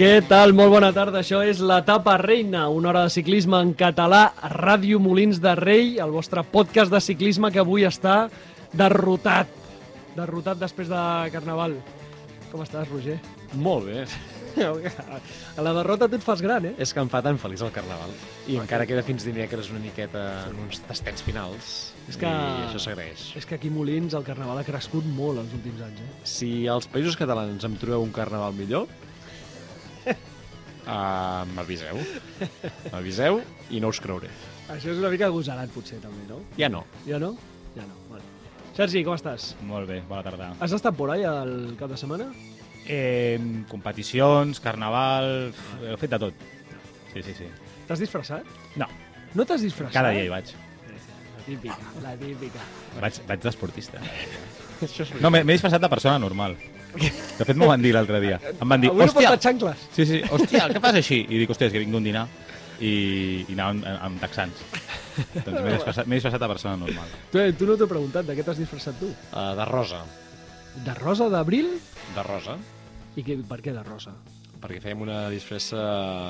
Què tal? Molt bona tarda. Això és l'etapa reina, una hora de ciclisme en català a Ràdio Molins de Rei, el vostre podcast de ciclisme que avui està derrotat. Derrotat després de Carnaval. Com estàs, Roger? Molt bé. A la derrota tu et fas gran, eh? És que em fa tan feliç el Carnaval. I encara queda fins dimecres una miqueta en uns tastets finals. És que- I això s'agraeix. És que aquí a Molins el Carnaval ha crescut molt els últims anys, eh? Si als països catalans em trobeu un Carnaval millor, uh, m'aviseu. M'aviseu i no us creuré. Això és una mica agosarat, potser, també, no? Ja no. Ja no? Ja no, vale. Sergi, com estàs? Molt bé, bona tarda. Has estat por ahí el cap de setmana? Eh, competicions, carnaval... He fet de tot. Sí, sí, sí. T'has disfressat? No, No t'has disfressat? cada dia hi vaig. La típica, la típica. Vaig, vaig d'esportista. No, m'he m'he disfressat de persona normal. De fet, m'ho van dir l'altre dia. Em van dir, Avui no hòstia, porta xancles. sí, sí, hòstia, què fas així? I dic, hòstia, és que vinc d'un dinar i, i anava amb, amb texans. doncs m'he disfressat, disfressat de persona normal. Tu, tu no t'he preguntat de què t'has disfressat tu. Uh, de rosa. De rosa d'abril? De rosa. I que, per què de rosa? Perquè fèiem una disfressa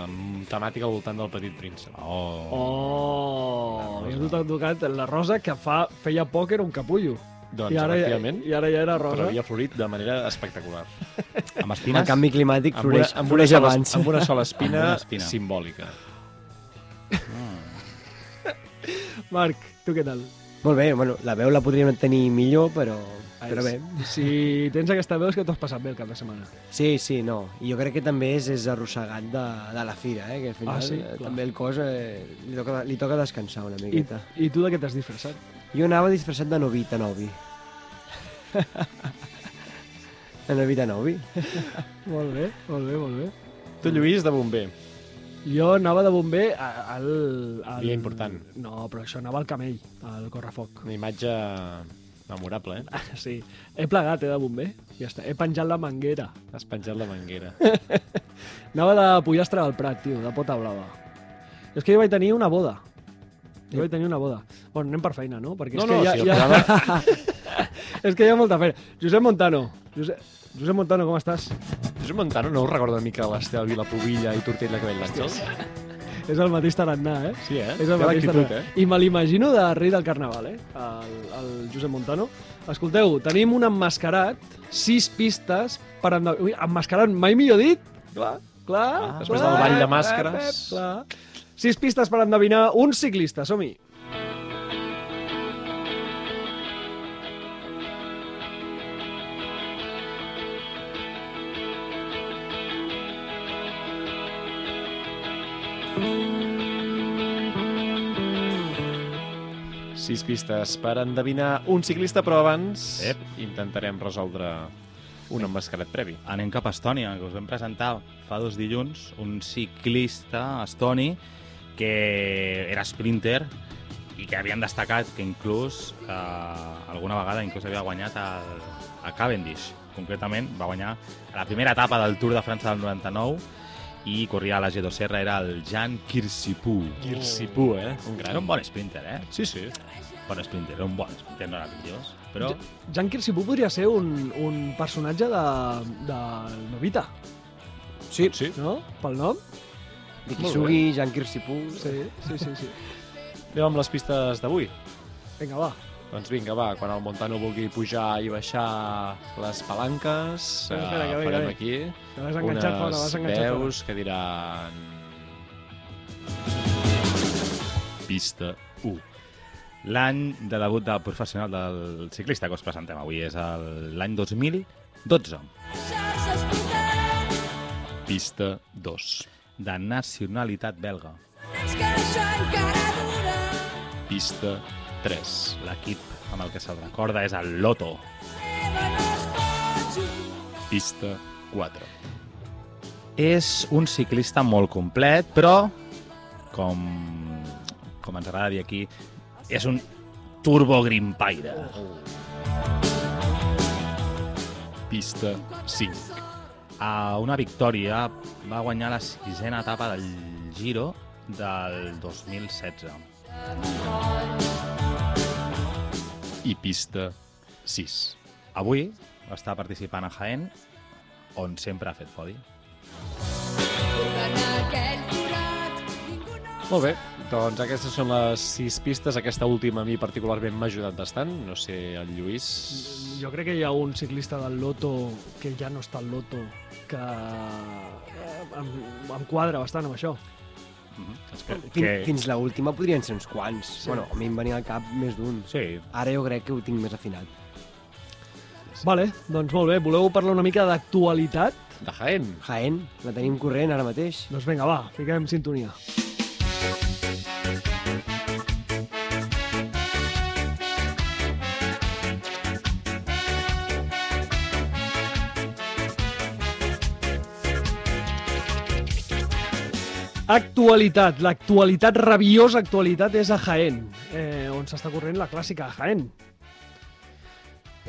mm, temàtica al voltant del petit príncep. Oh. Oh, i a tu t'ha tocat la rosa que fa, feia poc era un capullo. Doncs, I ara, efectivament, I ara ja era rosa. però havia florit de manera espectacular. Amb El espines? canvi climàtic Amb una, floreix, amb, una floreix sola, abans. amb una sola espina, Amb una espina. simbòlica. Marc, tu què tal? Molt bé, bueno, la veu la podríem tenir millor, però, però bé. Si tens aquesta veu és que t'ho has passat bé el cap de setmana. Sí, sí, no. I jo crec que també és, és arrossegat de, de la fira, eh? que al final Ah, sí? eh, també el cos eh, li, toca, li toca descansar una I, miqueta. I tu de què t'has disfressat? Jo anava disfressat de novita novi. de novita novi. Molt bé, molt bé, molt bé. Tu, Lluís, de bomber. Jo anava de bomber al... al... Dia important. No, però això anava al camell, al correfoc. Una imatge memorable, eh? Sí, he plegat, eh, de bomber. Ja està, he penjat la manguera. Has penjat la manguera. Anava de pollastre del Prat, tio, de pota blava. És que jo vaig tenir una boda. Jo vaig tenir una boda. Bueno, anem per feina, no? Perquè No, és que no, ja, si ja... és que hi ha molta feina. Josep Montano. Josep, Josep Montano, com estàs? Josep Montano no us recorda una mica l'Estel Vilapovilla i Tortell de Cabell d'Àngels? És el mateix tarannà, eh? Sí, eh? És Té el mateix tarannà. eh? I me l'imagino de rei del carnaval, eh? El, el Josep Montano. Escolteu, tenim un emmascarat, sis pistes per endevinar... Ui, emmascarat, mai millor dit? Clar, clar. Ah, després clar, del ball de eh, màscares. eh, Clar. Sis pistes per endevinar un ciclista, som-hi. Sis pistes per endevinar un ciclista, però abans Ep. intentarem resoldre un emmascarat previ. Anem cap a Estònia, que us vam presentar fa dos dilluns un ciclista estoni que era sprinter i que havien destacat que inclús eh, alguna vegada inclús havia guanyat el, a Cavendish. Concretament va guanyar a la primera etapa del Tour de França del 99 i corria a la G2R, era el Jan Kirsipou. Kirsipú, eh? Un gran. Era un bon sprinter, eh? Sí, sí. Bon sprinter, era un bon sprinter, no era pitjós. Però Jan Kirsipú podria ser un, un personatge de, de Novita, Sí, Sí. no? Pel nom? Dikisugi, Jan Kirsipú... Sí, sí, sí. sí. Anem amb les pistes d'avui. Vinga, va. Doncs vinga, va, quan el Montano vulgui pujar i baixar les palanques, Espera, espera, que ve, farem que ve. aquí Que fora, unes fora. veus que diran... Pista 1. L'any de debut del professional del ciclista que us presentem avui és el- l'any 2012, Pista 2. de nacionalitat belga. Pista 3. L'equip amb el que se'l recorda és el Loto. Pista 4. És un ciclista molt complet, però, com, com ens agrada dir aquí, és un turbogrimpaire. Pista 5. A una victòria va guanyar la sisena etapa del Giro del 2016. I pista 6. Avui està participant a Jaén, on sempre ha fet podi. Molt bé, doncs aquestes són les sis pistes. Aquesta última a mi particularment m'ha ajudat bastant. No sé, el Lluís... Jo crec que hi ha un ciclista del Loto, que ja no està al Loto, que eh, em, em quadra bastant amb això. Que, Fin, Fins la última podrien ser uns quants. Sí. Sí. Bueno, a mi em venia al cap més d'un. Sí, Ara jo crec que ho tinc més afinat. Vale, doncs molt bé. Voleu parlar una mica d'actualitat? de Jaén. Jaén, la tenim corrent ara mateix. Doncs vinga, va, fiquem sintonia. Actualitat. L'actualitat, rabiosa actualitat, és a Jaén, eh, on s'està corrent la clàssica a Jaén.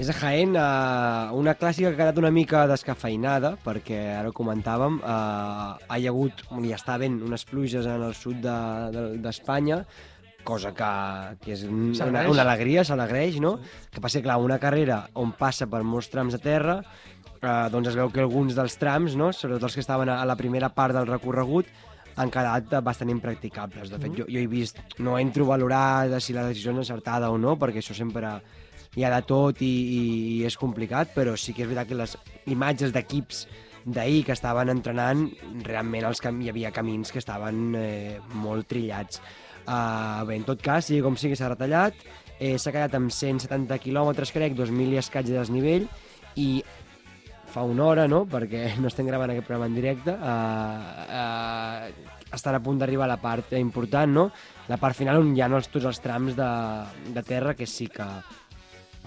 És a Jaén eh, una clàssica que ha quedat una mica descafeinada, perquè ara ho comentàvem, eh, ha hi hagut, hi està havent unes pluges en el sud d'Espanya, de, d'Espanya, cosa que, que és un, una, una alegria, s'alegreix, no? Que passa, clar, una carrera on passa per molts trams de terra, eh, doncs es veu que alguns dels trams, no? sobretot els que estaven a, a la primera part del recorregut, han quedat bastant impracticables. De fet, jo, jo he vist, no entro a valorar de si la decisió és encertada o no, perquè això sempre hi ha de tot i, i, i és complicat, però sí que és veritat que les imatges d'equips d'ahir que estaven entrenant, realment els cam hi havia camins que estaven eh, molt trillats. Uh, bé, en tot cas, sigui com sigui, s'ha retallat, eh, s'ha quedat amb 170 quilòmetres, crec, 2.000 i escaig de desnivell, i fa una hora, no?, perquè no estem gravant aquest programa en directe, uh, uh, estan a punt d'arribar a la part important, no?, la part final on hi ha els, tots els trams de, de terra que sí que,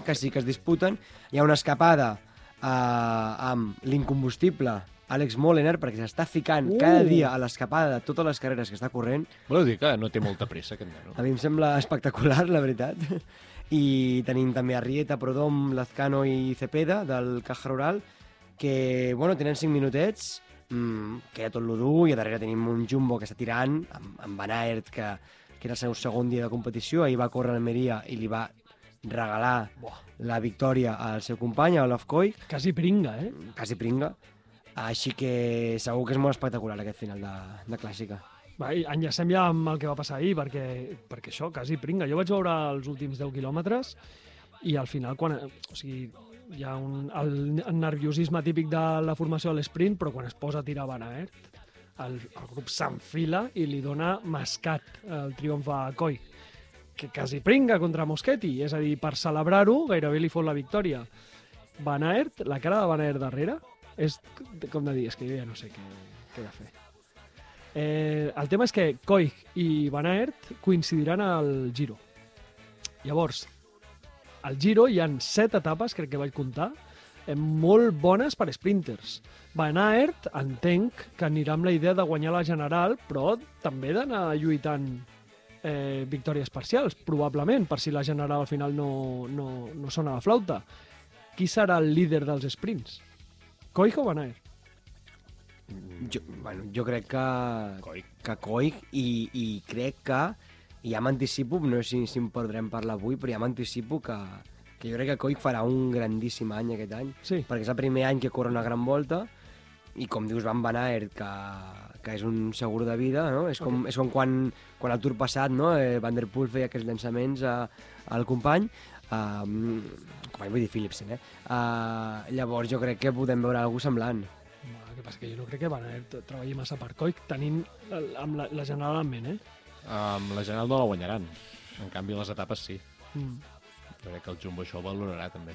que sí que es disputen. Hi ha una escapada uh, amb l'incombustible Àlex Molener, perquè s'està ficant Uh! uh! cada dia a l'escapada de totes les carreres que està corrent. Voleu dir que no té molta pressa, aquest nano? A mi em sembla espectacular, la veritat. I tenim també a Rieta, Prodom, Lazcano i Cepeda, del Caja Rural, que, bueno, tenen 5 minutets, mmm, queda tot lo dur, i a darrere tenim un Jumbo que està tirant, amb, amb Van Aert, que, que era el seu segon dia de competició, ahir va córrer a Almeria i li va regalar Buah. la victòria al seu company, a Olaf Koy, Quasi pringa, eh? quasi pringa. Així que segur que és molt espectacular aquest final de, de clàssica. Va, i enllacem ja amb el que va passar ahir, perquè, perquè això, quasi pringa. Jo vaig veure els últims 10 quilòmetres i al final, quan, o sigui, hi ha un, el, el nerviosisme típic de la formació de l'esprint, però quan es posa a tirar Van Aert, el, el grup s'enfila i li dona mascat el triomf a Coi, que quasi pringa contra Moschetti, és a dir, per celebrar-ho gairebé li fot la victòria. Van Aert, la cara de Van Aert darrere, és com de dir, és que jo ja no sé què, què he de fer. Eh, el tema és que Koig i Van Aert coincidiran al Giro. Llavors, al Giro hi han set etapes, crec que vaig comptar, eh, molt bones per sprinters. Van Aert, entenc que anirà amb la idea de guanyar la General, però també d'anar lluitant eh, victòries parcials, probablement, per si la General al final no, no, no sona la flauta. Qui serà el líder dels sprints? Koig o Van Aert? Jo, bueno, jo crec que... Coic. Que Coic i, i crec que i ja m'anticipo, no sé si, si en podrem parlar avui, però ja m'anticipo que, que jo crec que Coic farà un grandíssim any aquest any, Sí. perquè és el primer any que corre una gran volta i com dius Van Van Aert, que, que és un segur de vida, no? És com, és com quan, quan el Tour passat, no? Eh, Van Der Poel feia aquests llançaments a, al company, um, company vull dir Philipsen, eh? Uh, llavors jo crec que podem veure alguna semblant. El que passa que jo no crec que Van Aert treballi massa per Coic, tenint el, amb la, la general en ment, eh? Amb la general no la guanyaran. En canvi, les etapes sí. Mm. Jo crec que el Jumbo això ho valorarà també.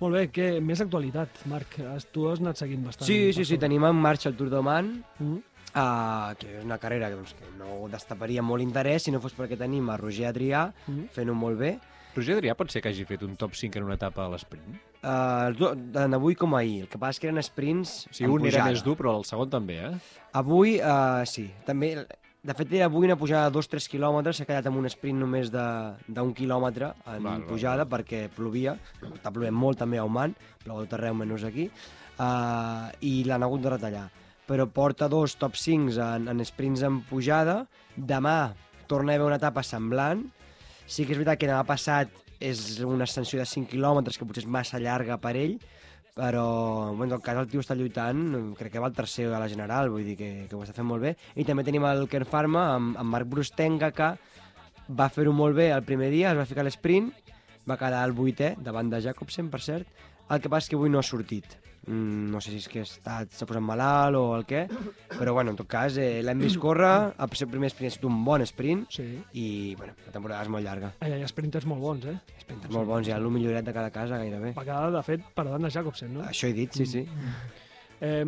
Molt bé, què, més actualitat, Marc. Has- Tu has anat seguint bastant. Sí, sí, sí, tenim en marxa el Tour d'Oman, Mm. uh, que és una carrera que, doncs, que no destaparia molt interès si no fos perquè tenim a Roger Adrià Mm. fent-ho molt bé. Roger Adrià pot ser que hagi fet un top 5 en una etapa a l'esprint? Uh, do- tant avui com ahir. El que passa és que eren sprints en un era pujada. més dur, però el segon també, eh? Avui, uh, sí. També, de fet, era avui una pujada de 2-3 quilòmetres, s'ha quedat amb un sprint només de- d'un quilòmetre en Val, val, pujada perquè plovia. Està plovent molt també a Oman, plou a tot arreu menys aquí. Uh, I l'han hagut de retallar. Però porta dos top 5 en, en sprints en pujada. Demà torna a haver una etapa semblant. Sí que és veritat que demà passat és una ascensió de 5 quilòmetres que potser és massa llarga per ell, però en tot cas el tio està lluitant, crec que va el tercer a la general, vull dir que, que ho està fent molt bé. I també tenim el Ken Pharma amb, amb Marc Brustenga, que va fer-ho molt bé el primer dia, es va ficar a l'esprint, va quedar el vuitè, davant de Jacobsen, per cert. El que passa és que avui no ha sortit. Mm, no sé si és que s'ha posat malalt o el què, però bueno, en tot cas eh, l'hem vist córrer, el seu primer sprint ha estat un bon sprint Sí. i bueno, la temporada és molt llarga. Hi ha sprinters molt bons, eh? Sprinters molt bons, hi ha el milloret de cada casa gairebé. Va quedar, de fet, per davant de Jacobsen, no? Això he dit, sí, sí. Eh,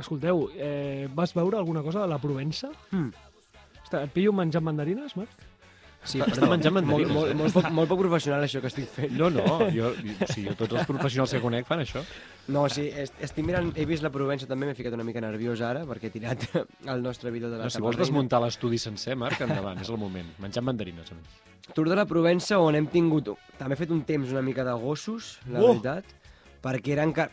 escolteu, eh, vas veure alguna cosa de la Provença? Mm. Està, et pillo menjant mandarines, Marc? Sí, Està menjant molt, mandarines, molt, eh? molt, poc, molt poc professional això que estic fent. No, no, jo, sigui, jo tots els professionals que conec fan això. No, sí, est- estic mirant, he vist la Provença també, m'he ficat una mica nerviós ara, perquè he tirat el nostre vídeo de la No, si vols Reina. desmuntar l'estudi sencer, Marc, endavant, és el moment. Menjant mandarines, a més. Tour de la Provença on hem tingut... També he fet un temps una mica de gossos, la Oh! veritat, perquè eren... Car...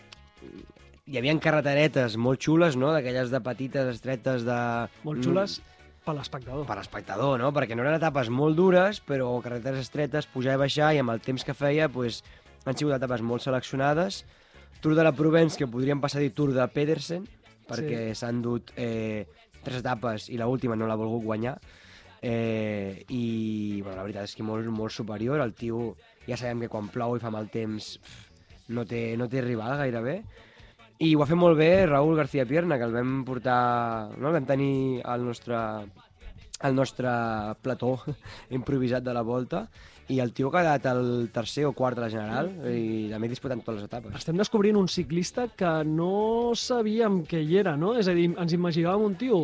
Hi havia carreteretes molt xules, no?, d'aquelles de petites, estretes, de... Molt xules per l'espectador. per l'espectador, no? Perquè no eren etapes molt dures, però carreteres estretes, pujar i baixar, i amb el temps que feia, pues, han sigut etapes molt seleccionades. Tour de la Provence, que podríem passar a dir Tour de Pedersen, perquè s'han dut eh, tres etapes i l'última no l'ha volgut guanyar. Eh, I bueno, la veritat és que molt, molt superior. El tio, ja sabem que quan plou i fa mal temps no té, no té rival gairebé. I ho ha fet molt bé Raúl García Pierna, que el vam portar... No? El vam tenir al nostre, al nostre plató improvisat de la volta i el tio ha quedat el tercer o quart de la general i també disputant totes les etapes. Estem descobrint un ciclista que no sabíem que hi era, no? És a dir, ens imaginàvem un tio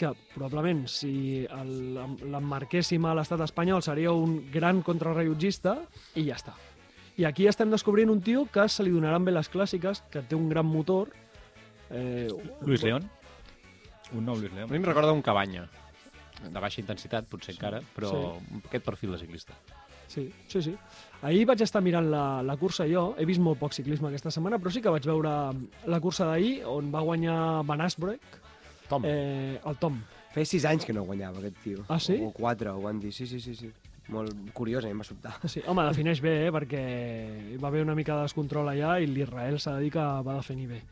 que probablement si el- l'emmarquéssim a l'estat espanyol seria un gran contrarrellotgista i ja està. I aquí estem descobrint un tio que se li donaran bé les clàssiques, que té un gran motor. Eh, Luis León? Un nou Luis A León? mi em recorda un cabanya, de baixa intensitat, potser encara, però aquest perfil de ciclista. Sí, sí, sí. Ahir vaig estar mirant la, la cursa jo, he vist molt poc ciclisme aquesta setmana, però sí que vaig veure la cursa d'ahir, on va guanyar Van Asbroek, Tom, eh... eh, el Tom. Feia sis anys que no guanyava aquest tio. Ah, sí? O quatre, ho van dir. Sí, sí, sí. sí. Molt curiós, a mi em va sobtar. Sí, home, defineix bé, eh, perquè va haver una mica de descontrol allà i l'Israel s'ha de dir que va definir bé.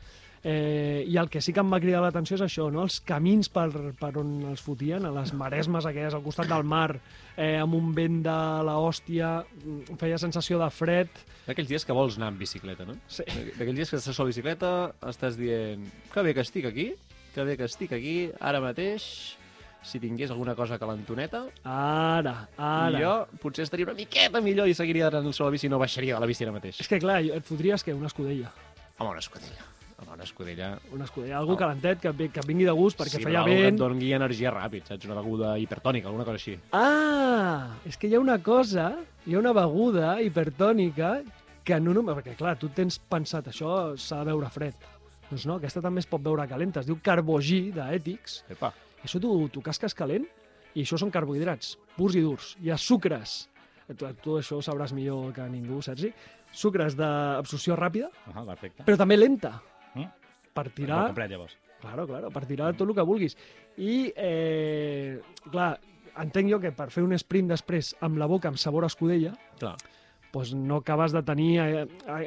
Eh, I el que sí que em va cridar l'atenció és això, no? els camins per, per on els fotien, a les maresmes aquelles al costat del mar, eh, amb un vent de la hòstia, mm, feia sensació de fred. D'aquells dies que vols anar en bicicleta, no? Sí. D'aquells dies que estàs la bicicleta, estàs dient que bé que estic aquí, que bé que estic aquí, ara mateix, si tingués alguna cosa calentoneta, Ara, ara. i jo potser estaria una miqueta millor i seguiria anant sobre la bici i no baixaria de la bici ara mateix. És que clar, et fotries que una escudella. Home, una escudella. Home, una escudella... Una escudella, algú Oh. calentet, que, que vingui de gust, perquè sí, feia però algú que vent. et doni energia ràpid, saps? Una beguda hipertònica, alguna cosa així. Ah, és que hi ha una cosa, hi ha una beguda hipertònica que no només... Perquè, clar, tu tens pensat, això s'ha de beure fred. Doncs no, aquesta també es pot beure calenta. Es diu carbogí d'ètics. Epa, Això tu, tu casques calent i això són carbohidrats purs i durs. Hi ha sucres. Tu, tu això ho sabràs millor que ningú, Sergi. Sucres d'absorció ràpida, Ah, perfecte. però també lenta. Mm? Per Molt tirar... complet, llavors. Claro, claro, per tirar tot el que vulguis. I, eh, clar, entenc jo que per fer un sprint després amb la boca amb sabor a escudella, clar, doncs no acabes de tenir eh,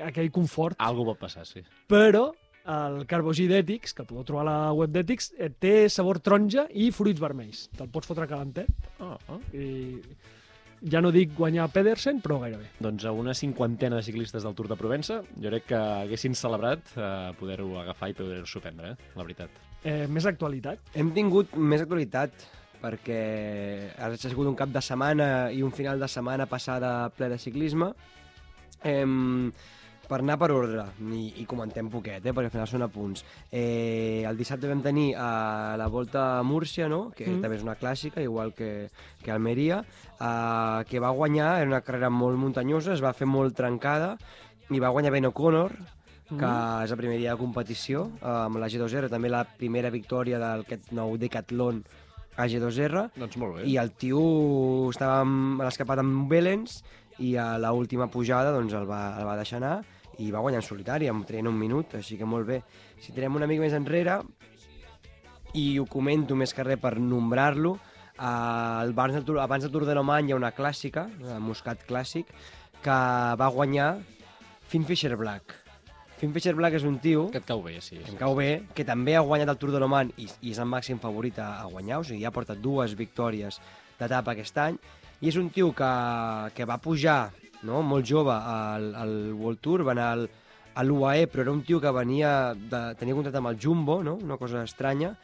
aquell confort. algo pot passar, sí. Però el carbogí d'Ètics, que podeu trobar a la web d'Ètics, eh, té sabor taronja i fruits vermells. Te'l pots fotre calentet Oh, oh. i ja no dic guanyar Pedersen, però gairebé. Doncs a una cinquantena de ciclistes del Tour de Provença, jo crec que haguessin celebrat eh, poder-ho agafar i poder-ho prendre, eh? la veritat. Eh, més actualitat. Hem tingut més actualitat perquè ha sigut un cap de setmana i un final de setmana passada ple de ciclisme. Em, per anar per ordre, i, i comentem poquet, eh, perquè al final són apunts. Eh, el dissabte vam tenir a la Volta a Múrcia, no? que Mm. també és una clàssica, igual que, que Almeria, eh, que va guanyar, era una carrera molt muntanyosa, es va fer molt trencada, i va guanyar Ben O'Connor, que Mm. és el primer dia de competició, eh, amb la G2R, també la primera victòria d'aquest nou Decathlon a G2R, Doncs molt bé. i el tio estava amb- l'escapat amb Belens, i a l última pujada doncs, el, va, el va deixar anar, i va guanyar en solitari, amb traient un minut, així que molt bé. Si tirem una mica més enrere, i ho comento més que res per nombrar-lo, eh, abans, del abans del Tour de l'Oman hi ha una clàssica, el Muscat Clàssic, que va guanyar Finn Fisher Black. Finn Fisher Black és un tio Que et cau bé, sí. em cau bé, que també ha guanyat el Tour de l'Oman i, i és el màxim favorit a, a guanyar, o sigui, ha portat dues victòries d'etapa aquest any, i és un tio que, que va pujar no, molt jove al, al World Tour, va anar al, a l'UAE, però era un tio que venia de, tenia contracte amb el Jumbo, no? una cosa estranya,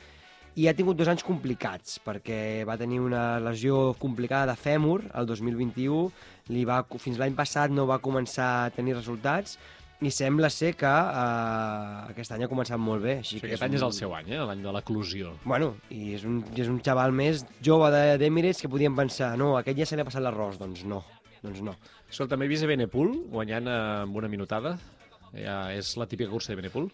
i ha tingut dos anys complicats, perquè va tenir una lesió complicada de fèmur el 2021, li va, fins l'any passat no va començar a tenir resultats, i sembla ser que uh, aquest any ha començat molt bé. Així Sí, que aquest any és el seu any, eh? l'any de l'eclusió. Bueno, i és un, i és un xaval més jove de- d'Emirates que podien pensar, no, aquest ja se li ha passat l'arròs. Doncs no, doncs no. Escolta, també he vist a Benepul guanyant eh, amb una minutada. Ja, és la típica cursa de Benepul.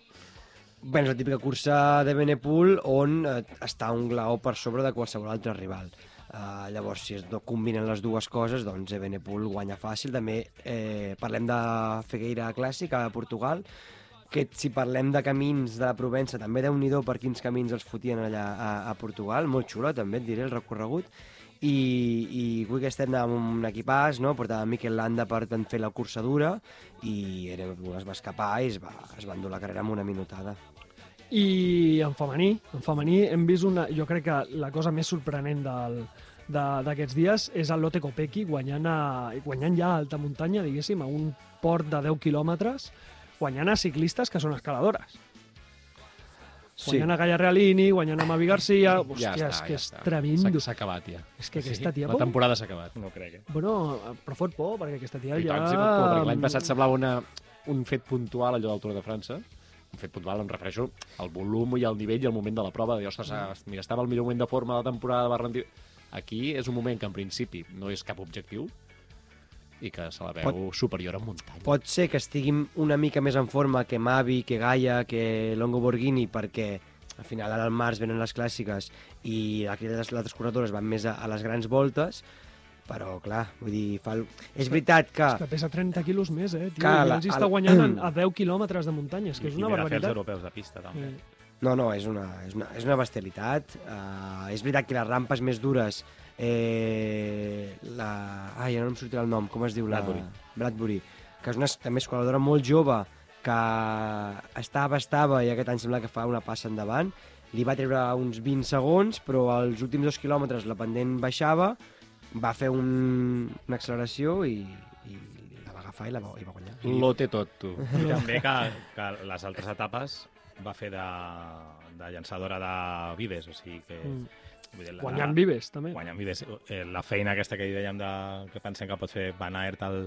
Bé, és la típica cursa de Benepul on eh, està un glaó per sobre de qualsevol altre rival. Uh, llavors, si es no combinen les dues coses, doncs Ebenepul guanya fàcil. També eh, parlem de Fegueira Clàssic a Portugal, que si parlem de camins de la Provença, també déu nhi per quins camins els fotien allà a, a Portugal, molt xulo també et diré el recorregut, i, i avui que estem amb un equipàs, no? portava Miquel Landa per tant fer la cursa dura i Ebenepul es va escapar i es va, es va endur la carrera amb una minutada. I en femení, en femení hem vist una... Jo crec que la cosa més sorprenent del, de- d'aquests dies és el Lotte Kopecky guanyant, a, guanyant ja a alta muntanya, diguéssim, a un port de 10 quilòmetres, guanyant a ciclistes que són escaladores. Guanyant a Gaia Realini, guanyant a Mavi Garcia... Hòstia, ja està, és que ja és està. tremendo. S'ha- acabat, ja. És que aquesta tia... La temporada s'ha acabat. No crec, eh? Bueno, però fot por, perquè aquesta tia I ja... tant, sí, pot por, perquè l'any passat semblava una, un fet puntual allò del Tour de França. Un fet puntual, em refereixo al volum i al nivell i al moment de la prova. De, ostres, ah, mira, estava al millor moment de forma de la temporada, va rendir... Aquí és un moment que en principi no és cap objectiu i que se la veu Pot- superior a muntanya. Pot ser que estiguin una mica més en forma que Mavi, que Gaia, que Longo Borghini, perquè al final ara al març venen les clàssiques i aquelles les altres corredores van més a, a les grans voltes, però clar, vull dir, fa... és veritat que... És que pesa 30 quilos més, eh, tio. Que I la- el- està guanyant a 10 quilòmetres de muntanya. És que és I una mira fer els barbaritat. europeus de pista, també. Eh, No, no, és una, és una, és una bestialitat. Uh, és veritat que les rampes més dures... Eh, la... Ai, ara no em sortirà el nom. Com es diu? Bradbury. La... Bradbury. Que és una també escaladora molt jove que estava, estava i aquest any sembla que fa una passa endavant. Li va treure uns 20 segons, però als últims dos quilòmetres la pendent baixava, va fer un, una acceleració i, i la va agafar i la va, i va guanyar. Lo té tot, tu. I també que, que les altres etapes va fer de, de llançadora de vides, o sigui que... Mm. Vull dir, la- Guanyant vives, també. Guanyant vides. Eh, la feina aquesta que dèiem de, que pensem que pot fer Van Aert al,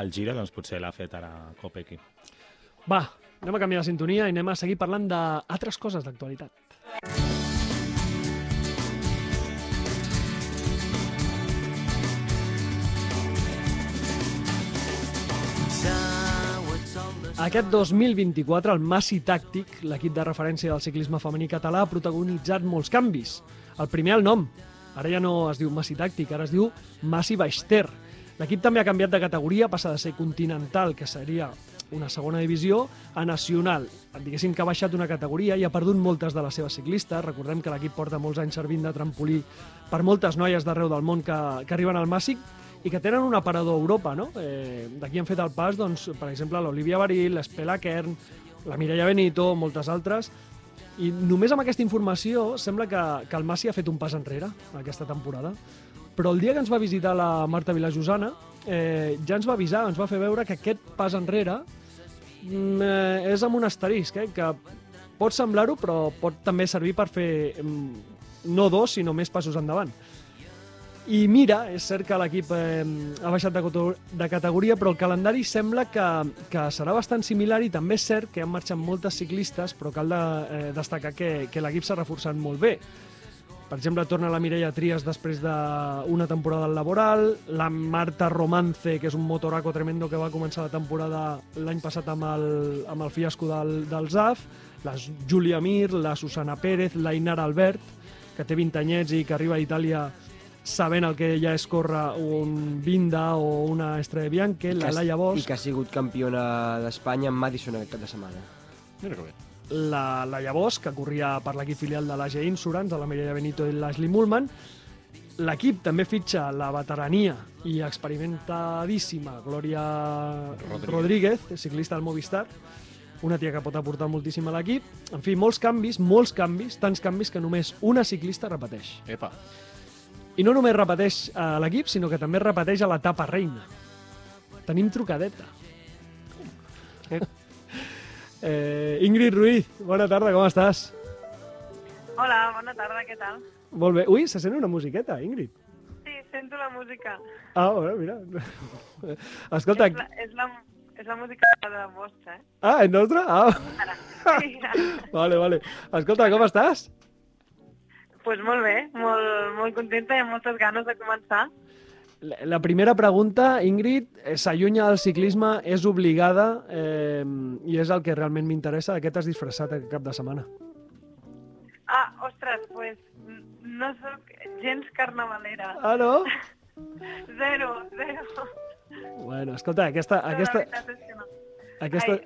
al Giro, doncs potser l'ha fet ara Kopecky. Va, anem a canviar de sintonia i anem a seguir parlant d'altres coses d'actualitat. Aquest 2024, el Massi Tàctic, l'equip de referència del ciclisme femení català, ha protagonitzat molts canvis. El primer, el nom. Ara ja no es diu Massi Tàctic, ara es diu Massi Baixter. L'equip també ha canviat de categoria, passa de ser continental, que seria una segona divisió, a nacional. Diguéssim que ha baixat una categoria i ha perdut moltes de les seves ciclistes. Recordem que l'equip porta molts anys servint de trampolí per moltes noies d'arreu del món que, que arriben al Màssic i que tenen un aparador a Europa, no? Eh, D'aquí han fet el pas, doncs, per exemple, l'Olivia Baril, l'Espela Kern, la Mireia Benito, moltes altres, i només amb aquesta informació sembla que, que el Massi ha fet un pas enrere aquesta temporada. Però el dia que ens va visitar la Marta Vilajosana eh, ja ens va avisar, ens va fer veure que aquest pas enrere mm, eh, és amb un asterisc, eh, que pot semblar-ho, però pot també servir per fer mm, no dos, sinó més passos endavant. I mira, és cert que l'equip eh, ha baixat de, de categoria, però el calendari sembla que, que serà bastant similar i també és cert que han marxat moltes ciclistes, però cal de, eh, destacar que, que l'equip s'ha reforçat molt bé. Per exemple, torna la Mireia Trias després d'una temporada laboral, la Marta Romance, que és un motoraco tremendo que va començar la temporada l'any passat amb el, amb el fiasco del, del ZAF, la Júlia Mir, la Susana Pérez, la Inara Albert, que té 20 anyets i que arriba a Itàlia sabent el que ja és córrer un Vinda o una Estrella Bianche, la Laia I Bosch, que ha sigut campiona d'Espanya amb Madison aquest cap de setmana. Mira que bé. la Laia Bosch, que corria per l'equip filial de l'AG Insurance, de la Mireia Benito i l'Ashley Mullman. L'equip també fitxa la veterania i experimentadíssima Glòria Rodríguez. Rodríguez, ciclista del Movistar, una tia que pot aportar moltíssim a l'equip. En fi, molts canvis, molts canvis, tants canvis que només una ciclista repeteix. Epa. I no només repeteix a l'equip, sinó que també repeteix a l'etapa reina. Tenim trucadeta. Eh, Ingrid Ruiz, bona tarda, com estàs? Hola, bona tarda, què tal? Molt bé. Ui, se sent una musiqueta, Ingrid. Sí, sento la música. Ah, bueno, mira. Escolta, És la, és la, és la música de la vostra, eh? ah, és nostra? Ah, Ara. Sí, vale, vale. Escolta, com estàs? Pues molt bé, molt, molt contenta i amb moltes ganes de començar. La primera pregunta, Ingrid, eh, s'allunya del ciclisme, és obligada eh, i és el que realment m'interessa. De què t'has disfressat aquest cap de setmana? Ah, ostres, pues n- no sóc gens carnavalera. Ah, no? Zero, zero. Bueno, escolta, aquesta, aquesta, no. aquesta,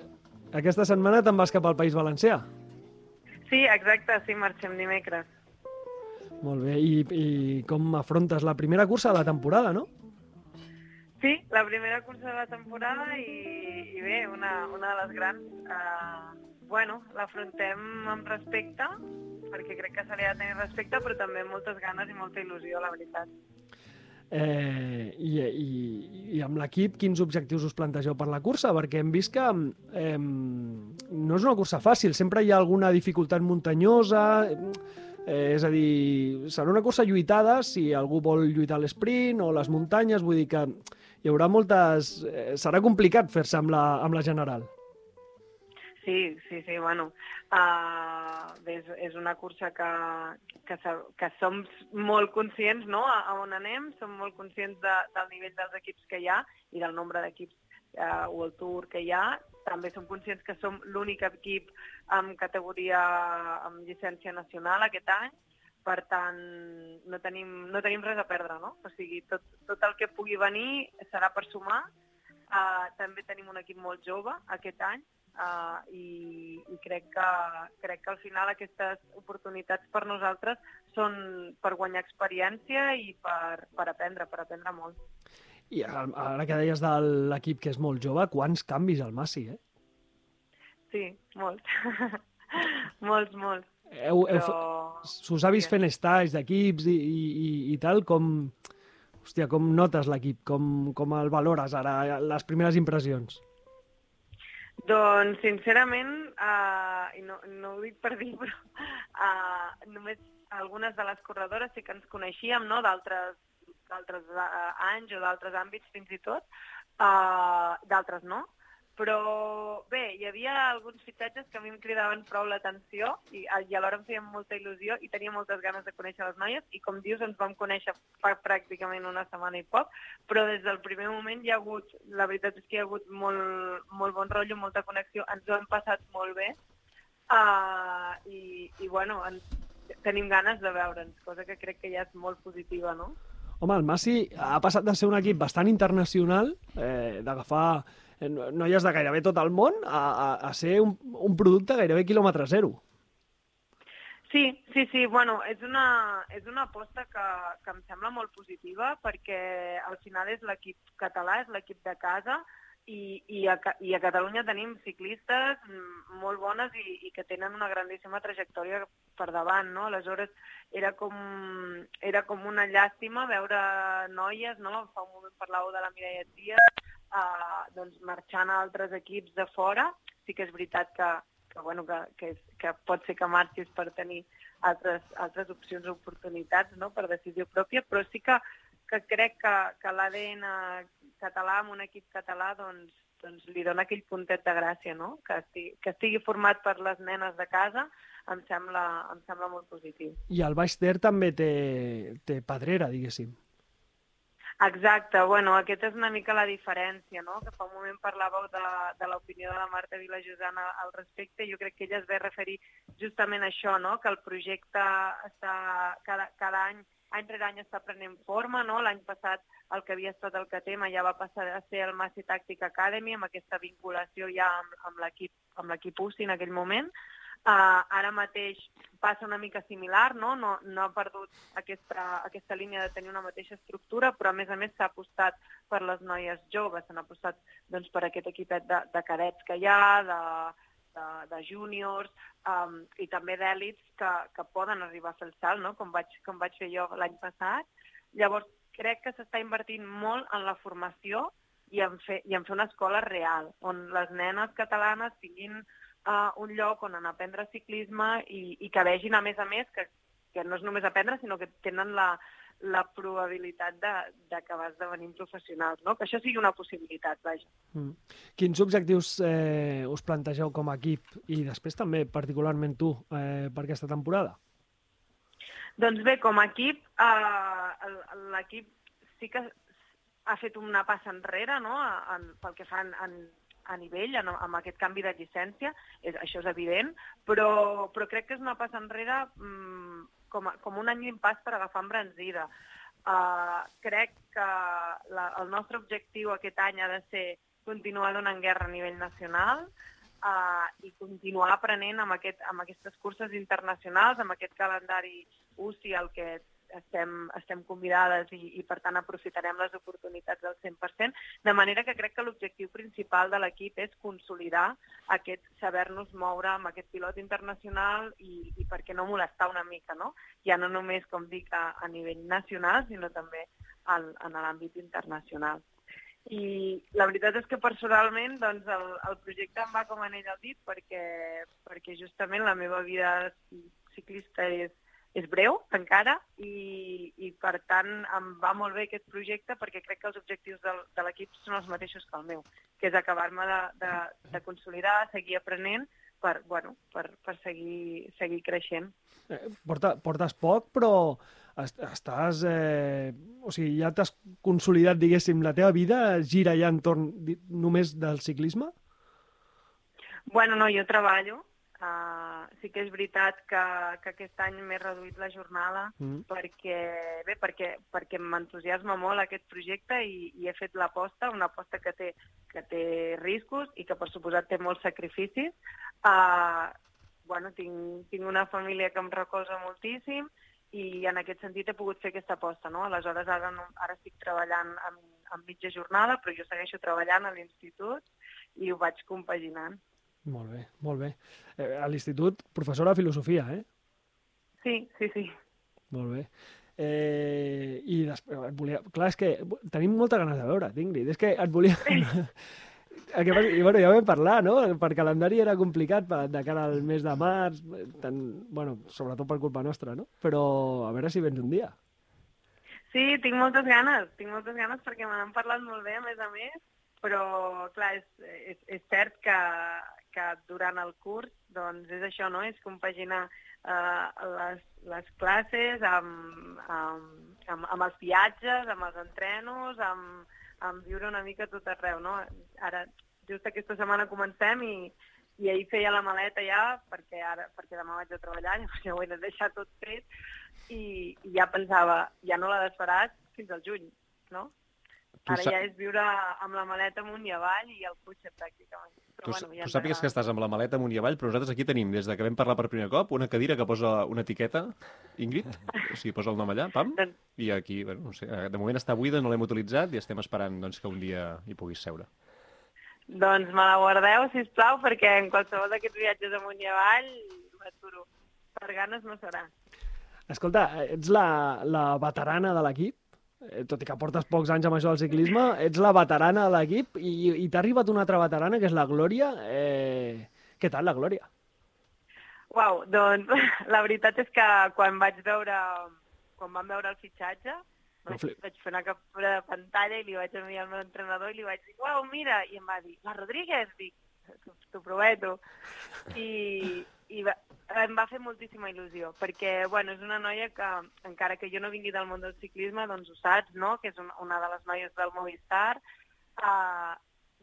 aquesta setmana te'n vas cap al País Valencià. Sí, exacte, sí, marxem dimecres. Molt bé, i, i com afrontes la primera cursa de la temporada, no? Sí, la primera cursa de la temporada i, i bé, una, una de les grans. Uh, bueno, l'afrontem amb respecte, perquè crec que se li ha de tenir respecte, però també amb moltes ganes i molta il·lusió, la veritat. Eh, i, i, I amb l'equip, quins objectius us plantegeu per la cursa? Perquè hem vist que eh, no és una cursa fàcil, sempre hi ha alguna dificultat muntanyosa, eh, és a dir, serà una cursa lluitada si algú vol lluitar l'esprint o les muntanyes, vull dir que hi haurà moltes... Eh, serà complicat fer-se amb, la, amb la general. Sí, sí, sí, bueno, uh, és, és una cursa que, que, que som molt conscients no? a, a on anem, som molt conscients de, del nivell dels equips que hi ha i del nombre d'equips uh, World Tour que hi ha. També som conscients que som l'únic equip amb categoria amb llicència nacional aquest any, per tant, no tenim, no tenim res a perdre, no? O sigui, tot, tot el que pugui venir serà per sumar. Uh, també tenim un equip molt jove aquest any, Uh, i, i crec, que, crec que al final aquestes oportunitats per nosaltres són per guanyar experiència i per, per aprendre, per aprendre molt. I ara que deies de l'equip que és molt jove, quants canvis al Massi, eh? Sí, molts. molts, molts. Heu, heu, Però... S'us ha vist fent estalls d'equips i, i, i, i tal, com... Hòstia, com notes l'equip? Com, com el valores ara, les primeres impressions? Doncs, sincerament, uh, i no, no ho dic per dir, però uh, només algunes de les corredores sí que ens coneixíem, no?, d'altres d'altres uh, anys o d'altres àmbits fins i tot, uh, d'altres no. Però bé, hi havia alguns fitxatges que a mi em cridaven prou l'atenció i, i alhora em feien molta il·lusió i tenia moltes ganes de conèixer les noies i com dius ens vam conèixer fa pràcticament una setmana i poc, però des del primer moment hi ha hagut, la veritat és que hi ha hagut molt, molt bon rotllo, molta connexió, ens ho hem passat molt bé uh, i, i bueno, ens, tenim ganes de veure'ns, cosa que crec que ja és molt positiva, no? Home, el Massi ha passat de ser un equip bastant internacional, eh, d'agafar eh, no- noies de gairebé tot el món, a, a, a ser un, un producte gairebé quilòmetre zero. Sí, sí, sí, bueno, és una, és una aposta que, que em sembla molt positiva perquè al final és l'equip català, és l'equip de casa i, i, a, i a Catalunya tenim ciclistes mm, molt bones i, i que tenen una grandíssima trajectòria per davant, no? Aleshores era com, era com una llàstima veure noies, no? Fa un moment parlàveu de la Mireia Trias, uh, doncs marxant a altres equips de fora. Sí que és veritat que, que, bueno, que, que, és, que pot ser que marxis per tenir altres, altres opcions o oportunitats no? per decisió pròpia, però sí que, que crec que, que l'ADN català amb un equip català doncs, doncs li dona aquell puntet de gràcia, no? Que estigui, que estigui format per les nenes de casa em sembla, em sembla molt positiu. I el Baix Ter també té, té pedrera, diguéssim. Exacte, bueno, aquesta és una mica la diferència, no? Que fa un moment parlàveu de, de l'opinió de la Marta Vilajosana al respecte, jo crec que ella es ve referir justament a això, no? Que el projecte està cada, cada any, any rere any està prenent forma, no? L'any passat el que havia estat el Catema ja va passar a ser el Massi Tactic Academy, amb aquesta vinculació ja amb, amb l'equip amb l'equip UCI en aquell moment. Uh, ara mateix passa una mica similar, no? No, no ha perdut aquesta, aquesta línia de tenir una mateixa estructura, però a més a més s'ha apostat per les noies joves, s'han apostat doncs, per aquest equipet de, de cadets que hi ha, de, de, de júniors um, i també d'èlits que, que poden arribar a fer el salt, no? com, vaig, com vaig fer jo l'any passat. Llavors, crec que s'està invertint molt en la formació i en, fer, i en fer una escola real, on les nenes catalanes tinguin uh, un lloc on anar a aprendre ciclisme i, i que vegin, a més a més, que, que no és només aprendre, sinó que tenen la, la probabilitat d'acabar esdevenint professionals, no? que això sigui una possibilitat, vaja. Mm. Quins objectius eh, us plantegeu com a equip i després també particularment tu eh, per aquesta temporada? Doncs bé, com a equip, eh, l'equip sí que ha fet una passa enrere no? en, pel que fa en, en, a nivell, en, amb aquest canvi de llicència, és, això és evident, però, però crec que és una passa enrere mmm, com, com un any d'impàs per agafar embranzida. Uh, crec que la, el nostre objectiu aquest any ha de ser continuar donant guerra a nivell nacional uh, i continuar aprenent amb, aquest, amb aquestes curses internacionals, amb aquest calendari UCI al que estem, estem convidades i, i, per tant, aprofitarem les oportunitats del 100%, de manera que crec que l'objectiu principal de l'equip és consolidar aquest saber-nos moure amb aquest pilot internacional i, i per què no molestar una mica, no? Ja no només, com dic, a, a nivell nacional, sinó també al, en l'àmbit internacional. I la veritat és que personalment doncs, el, el projecte em va com anell al dit perquè, perquè justament la meva vida ciclista és, és breu encara i, i per tant em va molt bé aquest projecte perquè crec que els objectius de, de l'equip són els mateixos que el meu, que és acabar-me de, de, de consolidar, seguir aprenent per, bueno, per, per seguir, seguir creixent. Eh, porta, portes poc, però estàs... Eh, o sigui, ja t'has consolidat, diguéssim, la teva vida gira ja entorn només del ciclisme? Bueno, no, jo treballo, Uh, sí que és veritat que, que aquest any m'he reduït la jornada mm. perquè, bé, perquè, perquè m'entusiasma molt aquest projecte i, i he fet l'aposta, una aposta que té, que té riscos i que per suposat té molts sacrificis. Uh, bueno, tinc, tinc una família que em recolza moltíssim i en aquest sentit he pogut fer aquesta aposta. No? Aleshores, ara, no, ara estic treballant en, en mitja jornada, però jo segueixo treballant a l'institut i ho vaig compaginant. Molt bé, molt bé. Eh, a l'institut, professora de filosofia, eh? Sí, sí, sí. Molt bé. Eh, I després, volia... Clar, és que tenim molta ganes de veure, Ingrid. És que et volia... El que, I bueno, ja vam parlar, no? Per calendari era complicat per, de cara al mes de març, tant, bueno, sobretot per culpa nostra, no? Però a veure si vens un dia. Sí, tinc moltes ganes, tinc moltes ganes perquè me n'han parlat molt bé, a més a més, però, clar, és, és, és cert que, que durant el curs doncs és això, no? és compaginar eh, les, les classes amb, amb, amb, amb els viatges, amb els entrenos, amb, amb viure una mica tot arreu. No? Ara, just aquesta setmana comencem i, i ahir feia la maleta ja, perquè, ara, perquè demà vaig a treballar, llavors ja ho he de deixar tot fet, i, i ja pensava, ja no la desfaràs fins al juny, no? Ara ja és viure amb la maleta amunt i avall i el cotxe pràcticament. Però, tu, bueno, ja tu sàpigues que estàs amb la maleta amunt i avall, però nosaltres aquí tenim, des de que vam parlar per primer cop, una cadira que posa una etiqueta, Ingrid, o sigui, posa el nom allà, pam, doncs i aquí, bueno, no sé, de moment està buida, no l'hem utilitzat i estem esperant doncs, que un dia hi puguis seure. Doncs me la guardeu, si plau, perquè en qualsevol d'aquests viatges amunt i avall m'aturo. Per ganes no serà. Escolta, ets la, la veterana de l'equip? Eh, tot i que portes pocs anys amb això del ciclisme, ets la veterana de l'equip i, i t'ha arribat una altra veterana, que és la Glòria. Eh, què tal, la Glòria? Uau, doncs la veritat és que quan vaig veure, quan vam veure el fitxatge, vaig, vaig fer una captura de pantalla i li vaig enviar al meu entrenador i li vaig dir, uau, mira, i em va dir, la Rodríguez, dic, t'ho prometo. I, i va, em va fer moltíssima il·lusió, perquè bueno, és una noia que, encara que jo no vingui del món del ciclisme, doncs ho saps, no? que és una, una de les noies del Movistar. Uh,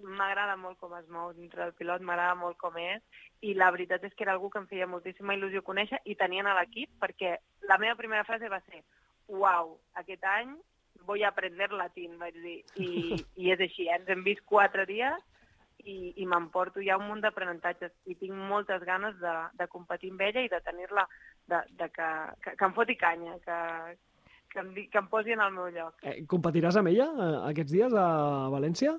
m'agrada molt com es mou dintre del pilot, m'agrada molt com és, i la veritat és que era algú que em feia moltíssima il·lusió conèixer i tenien a l'equip, perquè la meva primera frase va ser uau, aquest any vull aprender latín, vaig dir, i, i és així, eh? ens hem vist quatre dies i, i m'emporto ja un munt d'aprenentatges i tinc moltes ganes de, de competir amb ella i de tenir-la, de, de que, que, que em foti canya, que, que, em, que em posi en el meu lloc. Eh, competiràs amb ella eh, aquests dies a València?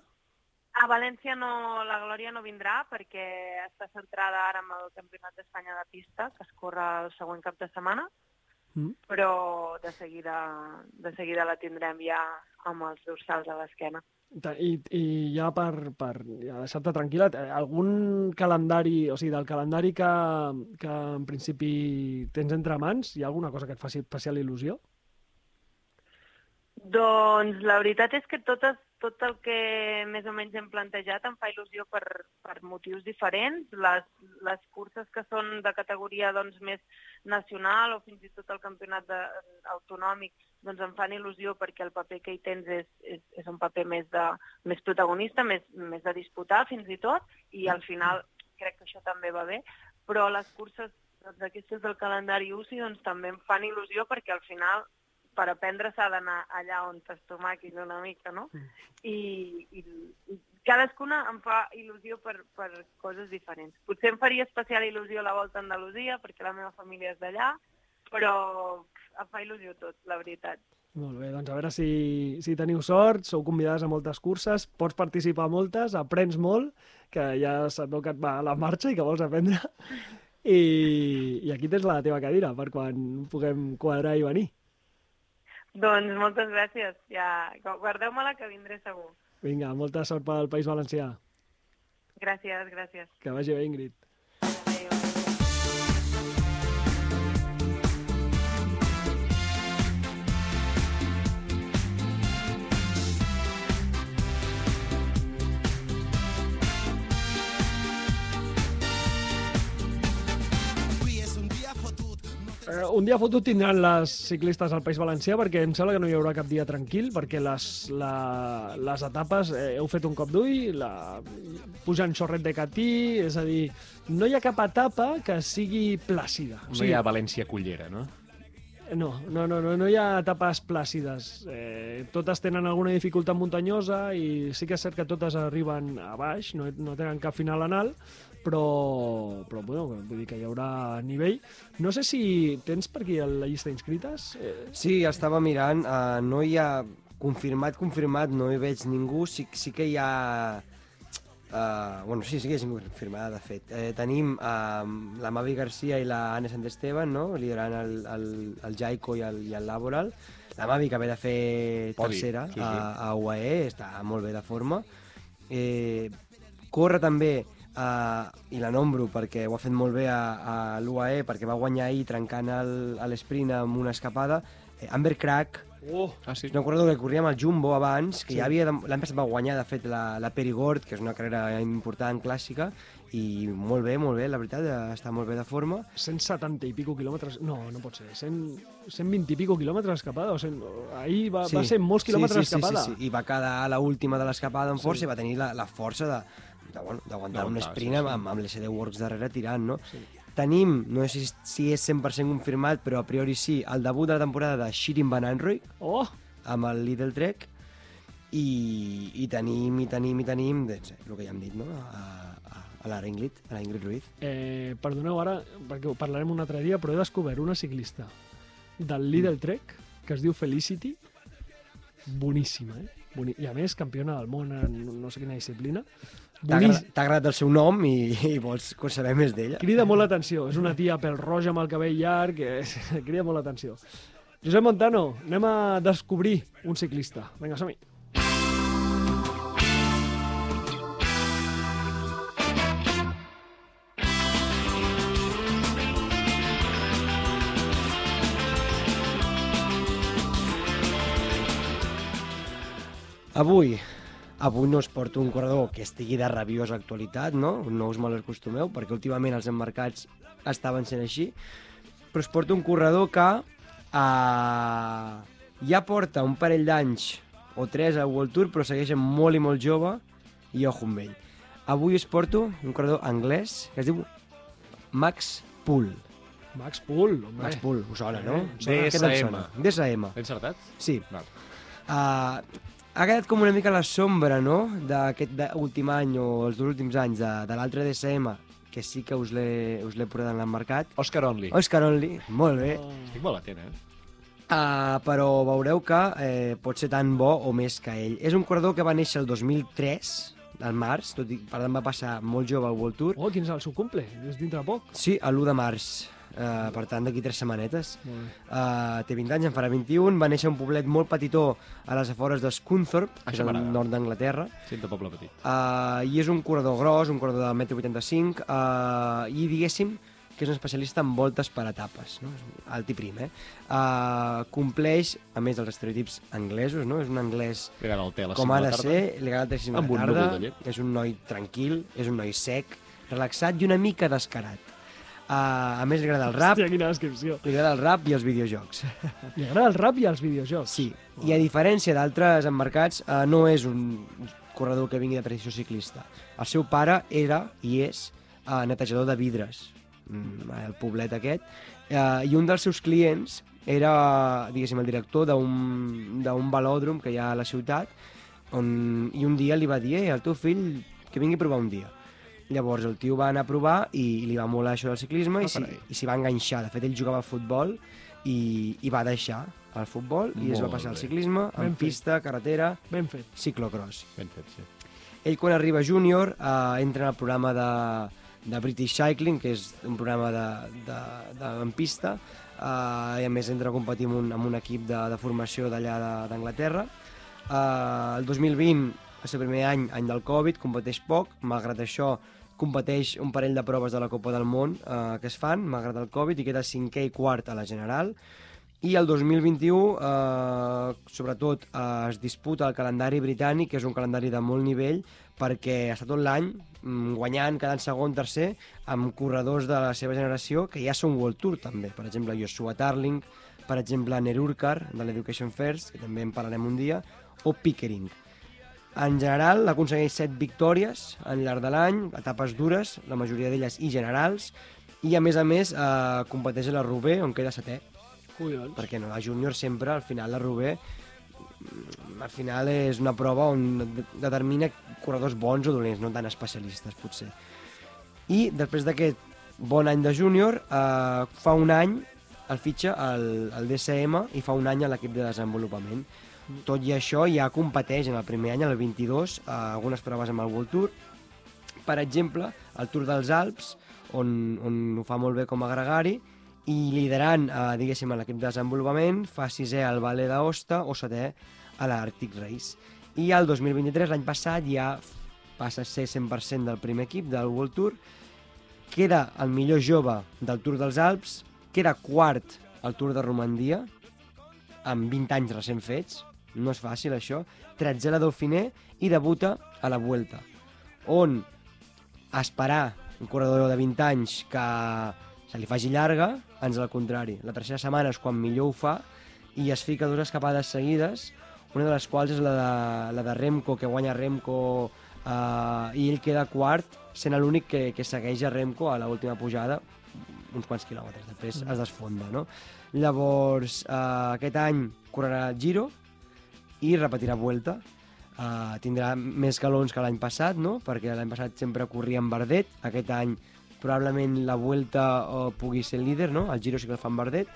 A València no, la Glòria no vindrà perquè està centrada ara en el Campionat d'Espanya de pista, que es corre el següent cap de setmana, Mm. però de seguida, de seguida la tindrem ja amb els dorsals a l'esquena. I, I ja per, per ja deixar-te tranquil·la, eh, algun calendari, o sigui, del calendari que, que en principi tens entre mans, hi ha alguna cosa que et faci especial il·lusió? Doncs la veritat és que totes, tot el que més o menys hem plantejat em fa il·lusió per, per motius diferents. Les, les curses que són de categoria doncs, més nacional o fins i tot el campionat de, autonòmic doncs em fan il·lusió perquè el paper que hi tens és, és, és un paper més, de, més protagonista, més, més de disputar fins i tot, i al final crec que això també va bé, però les curses doncs, aquestes del calendari UCI doncs, també em fan il·lusió perquè al final per aprendre s'ha d'anar allà on t'estomaquis una mica, no? I, i, i cadascuna em fa il·lusió per, per coses diferents. Potser em faria especial il·lusió la Volta a Andalusia, perquè la meva família és d'allà, però em fa il·lusió tot, la veritat. Molt bé, doncs a veure si, si teniu sort, sou convidades a moltes curses, pots participar a moltes, aprens molt, que ja se't veu que et va a la marxa i que vols aprendre. I, i aquí tens la teva cadira per quan puguem quadrar i venir. Doncs moltes gràcies. Ja, guardeu-me-la que vindré segur. Vinga, molta sort pel País Valencià. Gràcies, gràcies. Que vagi bé, Ingrid. Eh, un dia fotut tindran les ciclistes al País Valencià perquè em sembla que no hi haurà cap dia tranquil perquè les, la, les etapes eh, heu fet un cop d'ull, la, pujant xorret de Catí, és a dir, no hi ha cap etapa que sigui plàcida. No hi ha València Cullera, no? No, no, no, no, no hi ha etapes plàcides. Eh, totes tenen alguna dificultat muntanyosa i sí que és cert que totes arriben a baix, no, no tenen cap final anal, però, però bueno, vull dir que hi haurà nivell. No sé si tens per aquí la llista d'inscrites? Eh, Sí, estava mirant, uh, no hi ha confirmat, confirmat, no hi veig ningú, sí, sí que hi ha... Uh, bueno, sí, sí que és confirmada, de fet. Eh, tenim uh, la Mavi Garcia i la Anne Sant Esteban, no?, liderant el, el, el Jaico i el, i el Laboral. La Mavi que ve de fer Podi, tercera sí, sí. A, a UAE, està molt bé de forma. Eh, corre també uh, i la nombro perquè ho ha fet molt bé a, a l'UAE perquè va guanyar ahir trencant l'esprint amb una escapada eh, Amber Crack oh, Ah, sí? no recordo que corria amb el Jumbo abans que Sí. ja havia l'any passat va guanyar de fet la, la Perigord que és una carrera important clàssica i molt bé, molt bé, la veritat està molt bé de forma 170 i pico quilòmetres... No, no pot ser. 100, 120 i pico quilòmetres escapada. O 100, ahir va, va ser molts quilòmetres sí, sí, escapada. Sí, sí, sí. i va quedar a l'última de l'escapada Sí. força i va tenir la, la força de d'aguantar un D'aguantar, sprint sí, sí. amb, amb l'SD Works darrere tirant, no? Sí. Tenim, no sé si, és 100% confirmat, però a priori sí, el debut de la temporada de Shirin Van Anrooy, Oh, amb el Lidl Trek i, i tenim, i tenim, i tenim doncs, el que ja hem dit, no? A, a, a la Ingrid, a la Ingrid Ruiz. eh, perdoneu ara, perquè ho parlarem un altre dia, però he descobert una ciclista del Lidl Trek que es diu Felicity, boníssima, eh? Boni... I a més, campiona del món en no sé quina disciplina. T'ha agradat, el seu nom i, i vols saber més d'ella? Crida molt l'atenció. És una tia pèl roja amb el cabell llarg, que crida molt l'atenció. Josep Montano, anem a descobrir un ciclista. Vinga, som-hi. Avui, avui no us porto un corredor que estigui de rabiosa actualitat, no? No us mal acostumeu, perquè últimament els emmarcats estaven sent així, però us porto un corredor que uh, ja porta un parell d'anys o tres al World Tour, però segueix molt i molt jove, i ojo amb ell. Avui us porto un corredor anglès que es diu Max Pool. Max Pool, home. Max Pool, us sona, no? Eh, DSM. DSM. L'he encertat? Sí, Val. Uh, ha quedat com una mica la sombra, no?, d'aquest últim any o els dos últims anys de, de l'altre DSM, que sí que us l'he portat en el mercat. Oscar Only. Oscar Only, molt bé. Oh. Estic molt atent, eh? Uh, però veureu que eh, pot ser tan bo o més que ell. És un corredor que va néixer el 2003, al març, tot i per tant va passar molt jove al World Tour. Oh, quin és el seu cumple? És dintre poc. Sí, a l'1 de març. Uh, per tant, d'aquí tres setmanetes. Uh, té 20 anys, en farà 21, va néixer a un poblet molt petitó a les afores de Scunthorpe, que és al nord d'Anglaterra, Sento poble petit. uh, i és un corredor gros, un corredor de 1,85 m, uh, i diguéssim que és un especialista en voltes per etapes, no? És alt i prim, eh? Uh, compleix, a més dels estereotips anglesos, no? És un anglès té a com 5 ha de de la tarda. ser, li agrada el té de un tarda, de és un noi tranquil, és un noi sec, relaxat i una mica descarat. Uh, a més, li agrada el rap, Hòstia, quina descripció. li agrada el rap i els videojocs. Li agrada el rap i els videojocs. Sí, i a diferència d'altres emmarcats, eh, no és un corredor que vingui de tradició ciclista. El seu pare era i és eh, netejador de vidres, mm, el poblet aquest, eh, i un dels seus clients era, diguéssim, el director d'un velòdrom que hi ha a la ciutat, on, i un dia li va dir, eh, el teu fill que vingui a provar un dia. Llavors el tio va anar a provar i, i li va molar això del ciclisme Ah, i s'hi va enganxar. De fet, ell jugava a futbol i, i va deixar el futbol i es va Molt passar al ciclisme, Ben en fet. pista, carretera, Ben fet. ciclocross. Ben fet, sí. Ell, quan arriba júnior, eh, entra en el programa de, de British Cycling, que és un programa de, de, de, en pista, eh, i a més entra a competir amb un, amb un equip de, de formació d'allà d'Anglaterra. Eh, el 2020, el seu primer any, any del Covid, competeix poc, malgrat això competeix un parell de proves de la Copa del Món eh, que es fan, malgrat el Covid, i queda cinquè i quart a la general. I el 2021, eh, sobretot, eh, es disputa el calendari britànic, que és un calendari de molt nivell, perquè està tot l'any mm, guanyant, quedant segon, tercer, amb corredors de la seva generació que ja són World Tour, també. Per exemple, Joshua Tarling, per exemple, Nerurkar, de l'Education First, que també en parlarem un dia, o Pickering. En general, aconsegueix 7 victòries al llarg de l'any, etapes dures, la majoria d'elles i generals, i a més a més eh, competeix a la Roubaix, on queda setè Collons. perquè no, la júnior sempre, al final, la Roubaix, mm, al final és una prova on de- determina corredors bons o dolents, no tan especialistes, potser. I després d'aquest bon any de júnior, eh, fa un any el fitxa al, al DSM i fa un any a l'equip de desenvolupament. Tot i això, ja competeix en el primer any, el 22, a algunes proves amb el World Tour. Per exemple, el Tour dels Alps, on, on ho fa molt bé com a gregari, i liderant, eh, diguéssim, l'equip de desenvolupament, fa sisè al Valle d'Aosta o setè a l'Arctic Race. I el 2023, l'any passat, ja passa a ser 100% del primer equip del World Tour, queda el millor jove del Tour dels Alps, queda quart al Tour de Romandia, amb 20 anys recent fets, no és fàcil això, 13 a la Dauphiné i debuta a la Vuelta, on esperar un corredor de 20 anys que se li faci llarga, ens al contrari. La tercera setmana és quan millor ho fa i es fica dues escapades seguides, una de les quals és la de, la de Remco, que guanya Remco eh, i ell queda quart, sent l'únic que, que segueix a Remco a l'última pujada, uns quants quilòmetres, després es desfonda, no? Llavors, eh, aquest any correrà Giro i repetirà Vuelta. Uh, tindrà més galons que l'any passat, no? perquè l'any passat sempre corria amb Bardet, aquest any probablement la Vuelta uh, pugui ser líder, no? el Giro sí que el fa amb Bardet,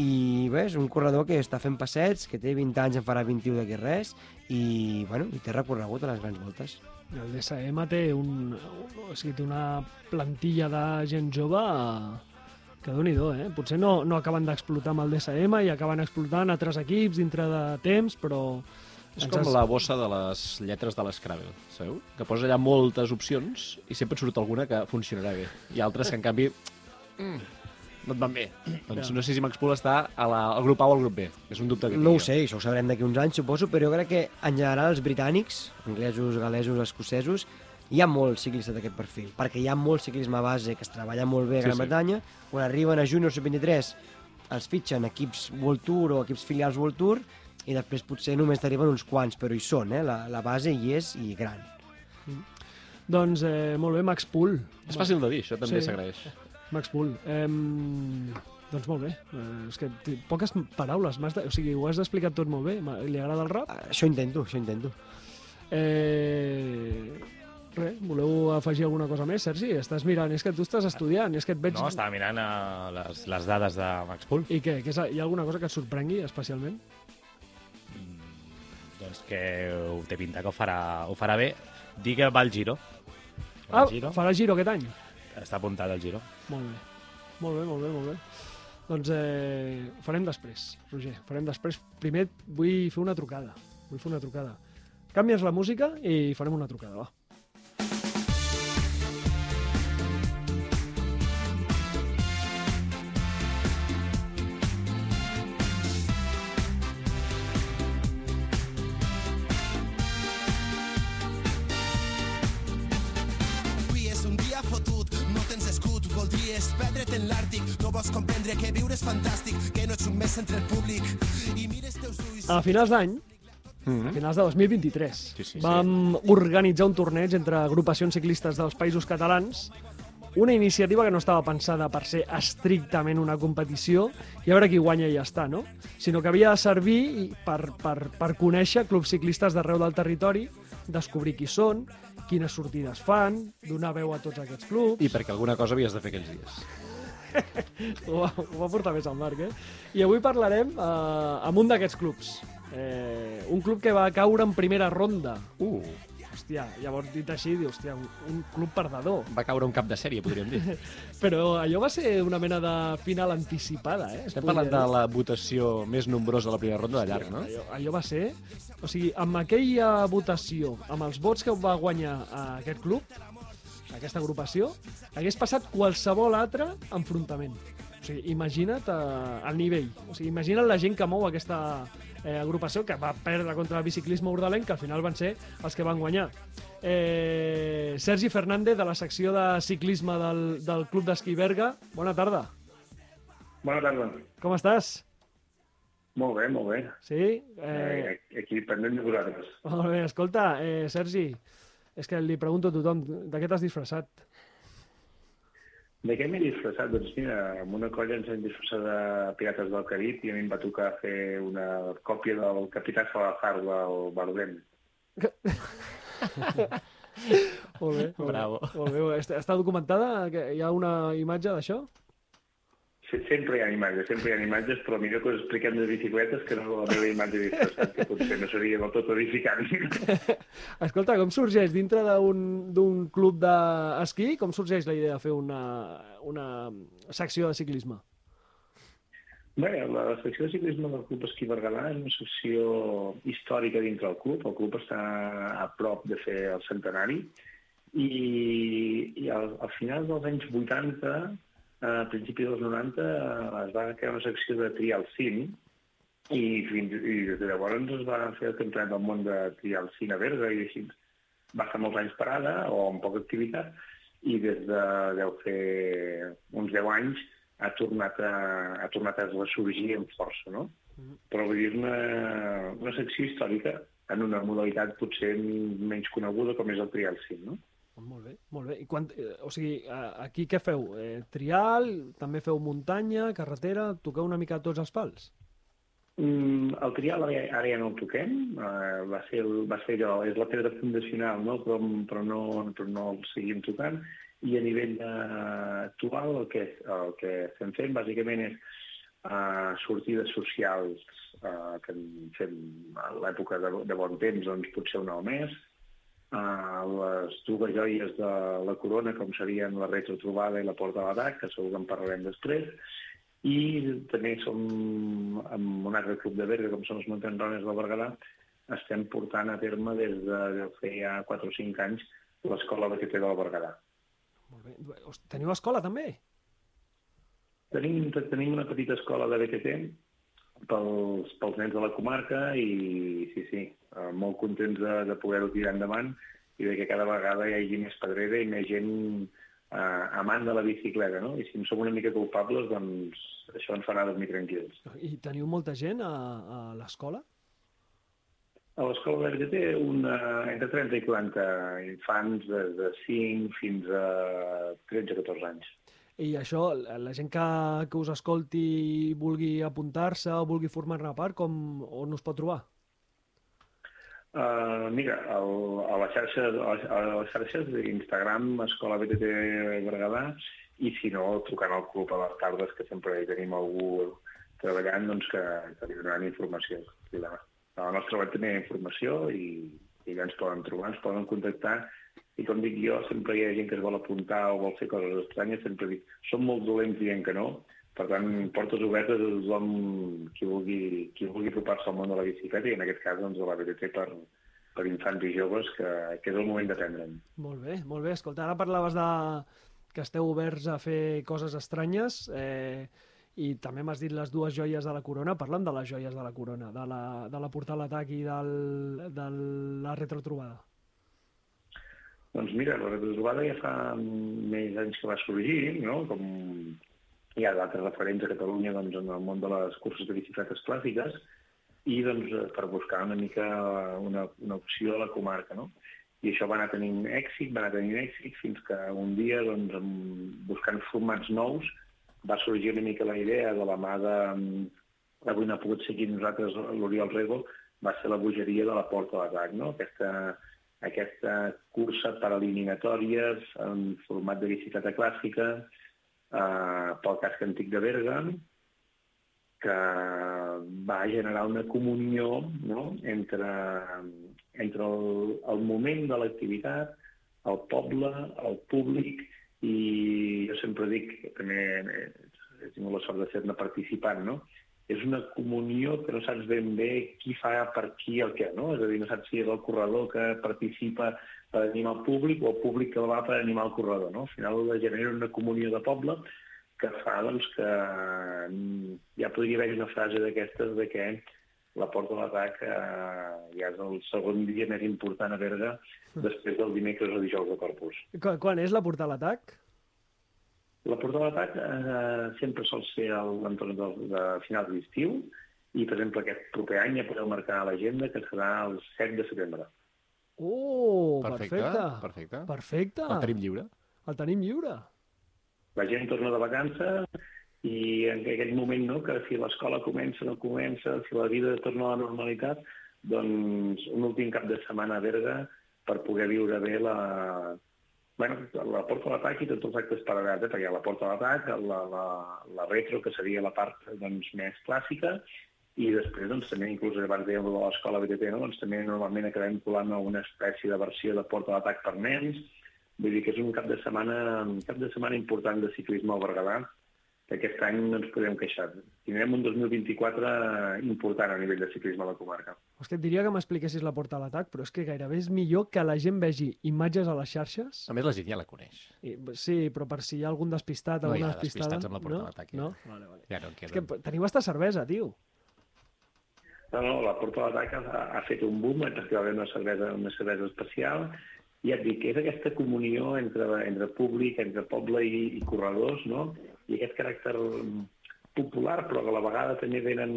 i bé, és un corredor que està fent passets, que té 20 anys, en farà 21 d'aquí res, i, bueno, i té recorregut a les grans voltes. El DSM té, un, o sigui, té una plantilla de gent jove que déu nhi eh? Potser no, no acaben d'explotar amb el DSM i acaben explotant altres equips dintre de temps, però... És com la bossa de les lletres de l'Scrabble, sabeu? Que posa allà moltes opcions i sempre et surt alguna que funcionarà bé. I altres que, en canvi, mm, no et van bé. Doncs no sé si Max Pool està a la, al grup A o al grup B. És un dubte que No ho jo. sé, això ho sabrem d'aquí uns anys, suposo, però jo crec que en general els britànics, anglesos, galesos, escocesos, hi ha molts ciclistes d'aquest perfil, perquè hi ha molt ciclisme base que es treballa molt bé a Sí, Gran sí. Bretanya, quan arriben a Junior Sub-23 els fitxen equips World Tour o equips filials World Tour i després potser només t'arriben uns quants, però hi són, eh? la, la base hi és i gran. Doncs eh, molt bé, Max Pool. És fàcil de dir, això també Sí. s'agraeix. Max Pool. Eh, doncs molt bé. Eh, és que poques paraules. De... O sigui, ho has explicat tot molt bé. Li agrada el rap? Això intento, això intento. Eh... Res, voleu afegir alguna cosa més, Sergi? Estàs mirant, és que tu estàs estudiant, és que et veig... No, estava mirant uh, les, les dades de Max Pool. I què? Que és, hi ha alguna cosa que et sorprengui especialment? Doncs que ho té pinta que ho farà, ho farà bé. Dir que va al Giro. Va Ah, Giro. farà giro aquest any? Està apuntat al Giro. Molt bé. Molt bé, molt bé, molt bé. Doncs eh, ho farem després, Roger. Farem després. Primer vull fer una trucada. Vull fer una trucada. Canvies la música i farem una trucada, va. En l'Àrtic, no vols comprendre que viure és fantàstic, que no ets un mes entre el públic, i mires teus ulls... A finals d'any, Mm a finals de 2023, Sí, sí, sí. vam organitzar un torneig entre agrupacions ciclistes dels països catalans, una iniciativa que no estava pensada per ser estrictament una competició i a veure qui guanya i ja està, no? Sinó que havia de servir per, per, per conèixer clubs ciclistes d'arreu del territori, descobrir qui són, quines sortides fan, donar veu a tots aquests clubs... I perquè alguna cosa havies de fer aquells dies. Ho va, ho va portar més al Marc, eh? I avui parlarem eh, amb un d'aquests clubs. Eh, un club que va caure en primera ronda. Uh, Hòstia, llavors dit així, dius, hòstia, un, un club perdedor. va caure un cap de sèrie, podríem dir. Però allò va ser una mena de final anticipada, eh? es Estem parlant de la votació més nombrosa de la primera ronda de llarg, no? Allò, allò va ser... O sigui, amb aquella votació, amb els vots que va guanyar eh, aquest club, aquesta agrupació, hagués passat qualsevol altre enfrontament. O sigui, imagina't eh, el nivell. O sigui, imagina't la gent que mou aquesta eh, agrupació que va perdre contra el biciclisme urdalenc, que al final van ser els que van guanyar. Eh, Sergi Fernández, de la secció de ciclisme del, del Club d'Esquí Berga. Bona tarda. Bona tarda. Com estàs? Molt bé, molt bé. Sí? Eh... Eh, Aquí pendent de vosaltres. Molt bé, escolta, eh, Sergi, és que li pregunto a tothom, de què t'has disfressat? De què m'he disfressat? Doncs mira, amb una colla ens hem disfressat de Pirates del Carib i a mi em va tocar fer una còpia del Capità Salazar del Bardem. Molt bé, molt Bravo. Bé, molt bé. Està, documentada? Que Hi ha una imatge d'això? Se- Sempre hi ha imatges, sempre hi ha imatges, però millor que us expliquem de bicicletes que no la meva imatge disfressat, que potser no seria del tot edificant. Escolta, com sorgeix dintre d'un d'un club d'esquí, com sorgeix la idea de fer una, una secció de ciclisme? Bé, la secció de ciclisme del Club Esquí Berguedà és una secció històrica dintre del club. El club està a prop de fer el centenari i, i al, al final dels anys 80, a principi dels 90, eh, es va crear una secció de trial cim i, fins, i des de llavors es va fer el campionat del món de trial cim a Berga i així va estar molts anys parada o amb poca activitat i des de deu fer uns 10 anys ha tornat a, ha tornat a ressorgir amb força, no? Però vull dir, una, una secció històrica en una modalitat potser menys coneguda com és el trial cim, no? Molt bé, molt bé. I quan, eh, o sigui, aquí què feu? Eh, trial, també feu muntanya, carretera, toqueu una mica tots els pals? Mm, el trial ara, ara ja no el toquem, uh, va, ser, va ser allò, és la pedra fundacional, no? però, però, no, però no el seguim tocant, i a nivell actual el que, el que estem fent bàsicament és uh, sortides socials uh, que fem a l'època de, de bon temps, doncs potser una mes, uh, les dues joies de la corona, com serien la retrotrobada i la porta de l'atac, que segur que en parlarem després, i també som amb un altre club de Berga, com són els Montenrones del Berguedà, estem portant a terme des de, ja 4 o 5 anys l'escola de TT del Berguedà. Molt bé. Teniu escola, també? Tenim, tenim una petita escola de BTT pels, pels nens de la comarca i sí, sí, eh, molt contents de, de poder-ho tirar endavant i de que cada vegada hi hagi més pedrera i més gent eh, amant de la bicicleta, no? I si en som una mica culpables, doncs això ens farà dormir tranquils. I teniu molta gent a, a l'escola? A l'escola de BTT una, entre 30 i 40 infants de, de 5 fins a 13-14 anys. I això, la la gent que, que us escolti i vulgui apuntar-se o vulgui formar-ne part, com, on us pot trobar? Uh, mira, el, a les xarxes, a les, xarxes d'Instagram, Escola BTT Berguedà, i si no, trucant al club a les tardes, que sempre hi tenim algú treballant, doncs que, que li donaran informació. A la nostra web també hi ha informació i, i allà ens poden trobar, ens poden contactar, i com dic jo, sempre hi ha gent que es vol apuntar o vol fer coses estranyes, sempre dic, som molt dolents dient que no, per tant, portes obertes a tothom qui vulgui, qui vulgui apropar-se al món de la bicicleta, i en aquest cas, doncs, a la BTT per, per infants i joves, que, que és el moment d'aprendre'n. Molt bé, molt bé. Escolta, ara parlaves de que esteu oberts a fer coses estranyes eh, i també m'has dit les dues joies de la corona. Parla'm de les joies de la corona, de la, de la portal atac i del, de la retrotrobada. Doncs mira, la retrotrobada ja fa més anys que va sorgir, no? com hi ha d'altres referents a Catalunya doncs, en el món de les curses de bicicletes clàssiques, i doncs, eh, per buscar una mica una, una opció a la comarca. No? I això va anar tenint èxit, va anar tenint èxit, fins que un dia, doncs, buscant formats nous, va sorgir una mica la idea de la mà de... Avui no ha pogut seguir nosaltres l'Oriol Rego, va ser la bogeria de la Porta d'Atac, no? Aquesta, aquesta cursa per eliminatòries en format de bicicleta clàssica eh, pel casc antic de Berga, que va generar una comunió no? entre, entre el, el moment de l'activitat, el poble, el públic, i jo sempre dic, també he tingut la sort de ser-ne participant, no? És una comunió que no saps ben bé qui fa per qui el què, no? És a dir, no saps si és el corredor que participa per animar el públic o el públic que va per animar el corredor, no? Al final genera una comunió de poble que fa doncs, que ja podria haver una frase d'aquestes de que la Porta de l'Atac eh, ja és el segon dia més important a Berga després del dimecres o dijous de Corpus. Quan, és la portal atac? La Porta de l'Atac eh, sempre sol ser a l'entorn de, de finals d'estiu i, per exemple, aquest proper any ja podeu marcar a l'agenda que serà el 7 de setembre. Oh, Perfecte, perfecte. perfecte. Perfecte. El tenim lliure. El tenim lliure. La gent torna de vacances i en aquell moment, no?, que si l'escola comença, no comença, si la vida torna a la normalitat, doncs un últim cap de setmana a Berga per poder viure bé la, bueno, la porta de l'atac i tots els actes paral·lels, eh? perquè la porta de l'atac, la, la, la retro, que seria la part doncs, més clàssica, i després doncs, també, inclús abans dèiem de l'escola BTT, no? doncs, també normalment acabem colant alguna espècie de versió de porta d'atac per nens, vull dir que és un cap de setmana, un cap de setmana important de ciclisme al Berguedà, que aquest any no ens podem queixar. Tindrem un 2024 important a nivell de ciclisme a la comarca. És que et diria que m'expliquessis la porta a l'atac, però és que gairebé és millor que la gent vegi imatges a les xarxes. A més, la gent ja la coneix. I, sí, però per si hi ha algun despistat, No hi alguna ha despistada... despistats amb la porta no? a l'atac, No? ja. Vale, vale. Ja no És que teniu hasta cervesa, tio. No, no, la Porta de l'Atac ha, ha fet un boom, haver una cervesa, una cervesa especial, i ja et dic, és aquesta comunió entre, entre públic, entre poble i, i corredors, no? I aquest caràcter popular, però que a la vegada també venen,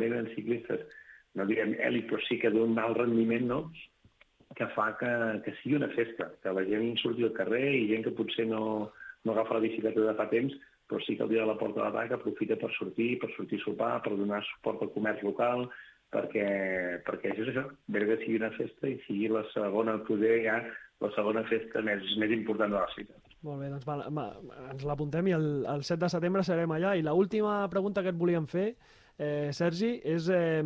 venen ciclistes, no direm elit, però sí que d'un alt rendiment, no? que fa que, que sigui una festa, que la gent surti al carrer i gent que potser no, no agafa la bicicleta de fa temps, però sí que el dia de la porta de l'atac aprofita per sortir, per sortir a sopar, per donar suport al comerç local, perquè, perquè això és això, Berga sigui una festa i sigui la segona, poder ja, la segona festa més, més important de la ciutat. Molt bé, doncs va, va, ens l'apuntem i el, el 7 de setembre serem allà. I l última pregunta que et volíem fer, eh, Sergi, és... Eh,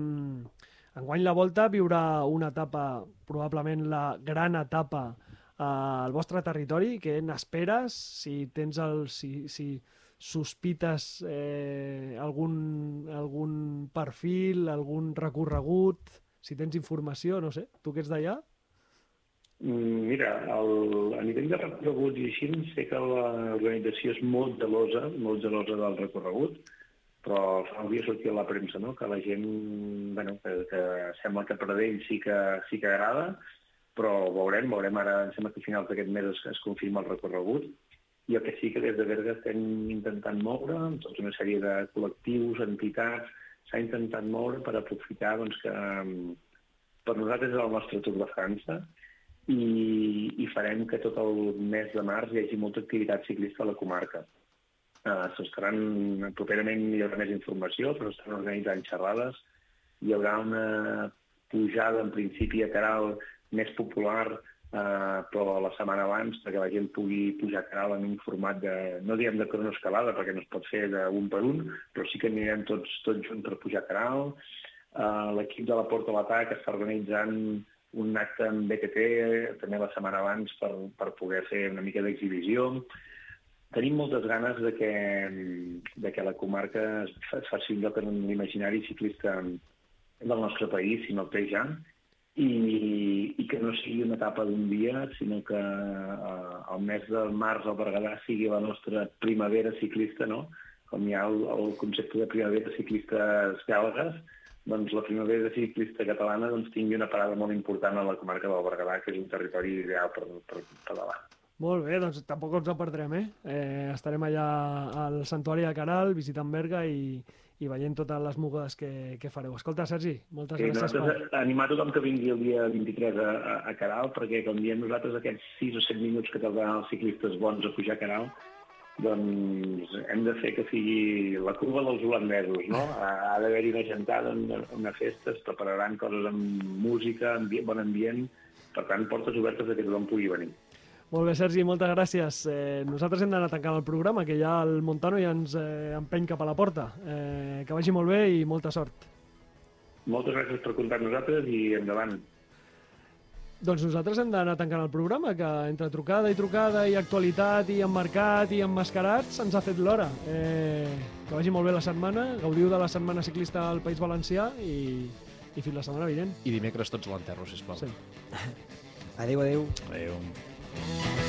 enguany la Volta viurà una etapa, probablement la gran etapa eh, al vostre territori. Què n'esperes? Si tens el... Si, si sospites eh, algun, algun perfil, algun recorregut, si tens informació, no sé, tu que ets d'allà? Mm, Mira, el, a nivell de recorreguts i així, sé que l'organització és molt gelosa, molt gelosa del recorregut, però fa un dia sortia a la premsa, no?, que la gent, bueno, que, que sembla que per ell sí que, sí que agrada, però veurem, veurem ara, em sembla que a finals d'aquest mes es, es confirma el recorregut, i el que sí que des de Berga estem intentant moure, amb tota una sèrie de col·lectius, entitats, s'ha intentat moure per aprofitar doncs, que mm, per nosaltres és el nostre Tour de França, i, i farem que tot el mes de març hi hagi molta activitat ciclista a la comarca. Uh, S'estaran, properament hi haurà més informació, però estan organitzant xerrades. Hi haurà una pujada, en principi, a Caral més popular, uh, però la setmana abans, perquè la gent pugui pujar a Caral en un format de, no diem de cronoescalada, perquè no es pot fer d'un per un, però sí que anirem tots, tots junts per pujar a Caral. Uh, L'equip de la Porta a l'Atac està organitzant un acte amb BTT també la setmana abans per, per poder fer una mica d'exhibició. Tenim moltes ganes de que, de que la comarca es fa- es faci un lloc en l'imaginari ciclista del nostre país, no té ja, i, i que no sigui una etapa d'un dia, sinó que eh, el mes de març al Berguedà sigui la nostra primavera ciclista, no? Com hi ha el, el concepte de primavera ciclistes belgues, doncs la primavera ciclista catalana doncs, tingui una parada molt important a la comarca del Berguedà, que és un territori ideal per, per pedalar. Molt bé, doncs tampoc ens en perdrem, eh? eh estarem allà al Santuari de Caral, visitant Berga i, i veient totes les mogudes que, que fareu. Escolta, Sergi, moltes Sí, gràcies per... animar tothom que vingui el dia 23 a, a, a Caral, perquè com diem nosaltres aquests 6 o 7 minuts que tardaran els ciclistes bons a pujar a Caral, doncs hem de fer que sigui la curva dels holandesos, no? Ha, ha d'haver-hi una gentada, una, una festa, es prepararan coses amb música, ambi bon ambient, per tant, portes obertes que tothom pugui venir. Molt bé, Sergi, moltes gràcies. Eh, nosaltres hem d'anar tancant el programa, que ja el Montano ja ens eh, empeny cap a la porta. Eh, que vagi molt bé i molta sort. Moltes gràcies per comptar amb nosaltres i endavant. Doncs nosaltres hem d'anar tancant el programa, que entre trucada i trucada i actualitat i emmarcat i emmascarat se'ns ha fet l'hora. Eh, que vagi molt bé la setmana, gaudiu de la setmana ciclista al País Valencià i, i fins la setmana vinent. I dimecres tots l'enterro, sisplau. Sí. Adéu, adéu. Adéu.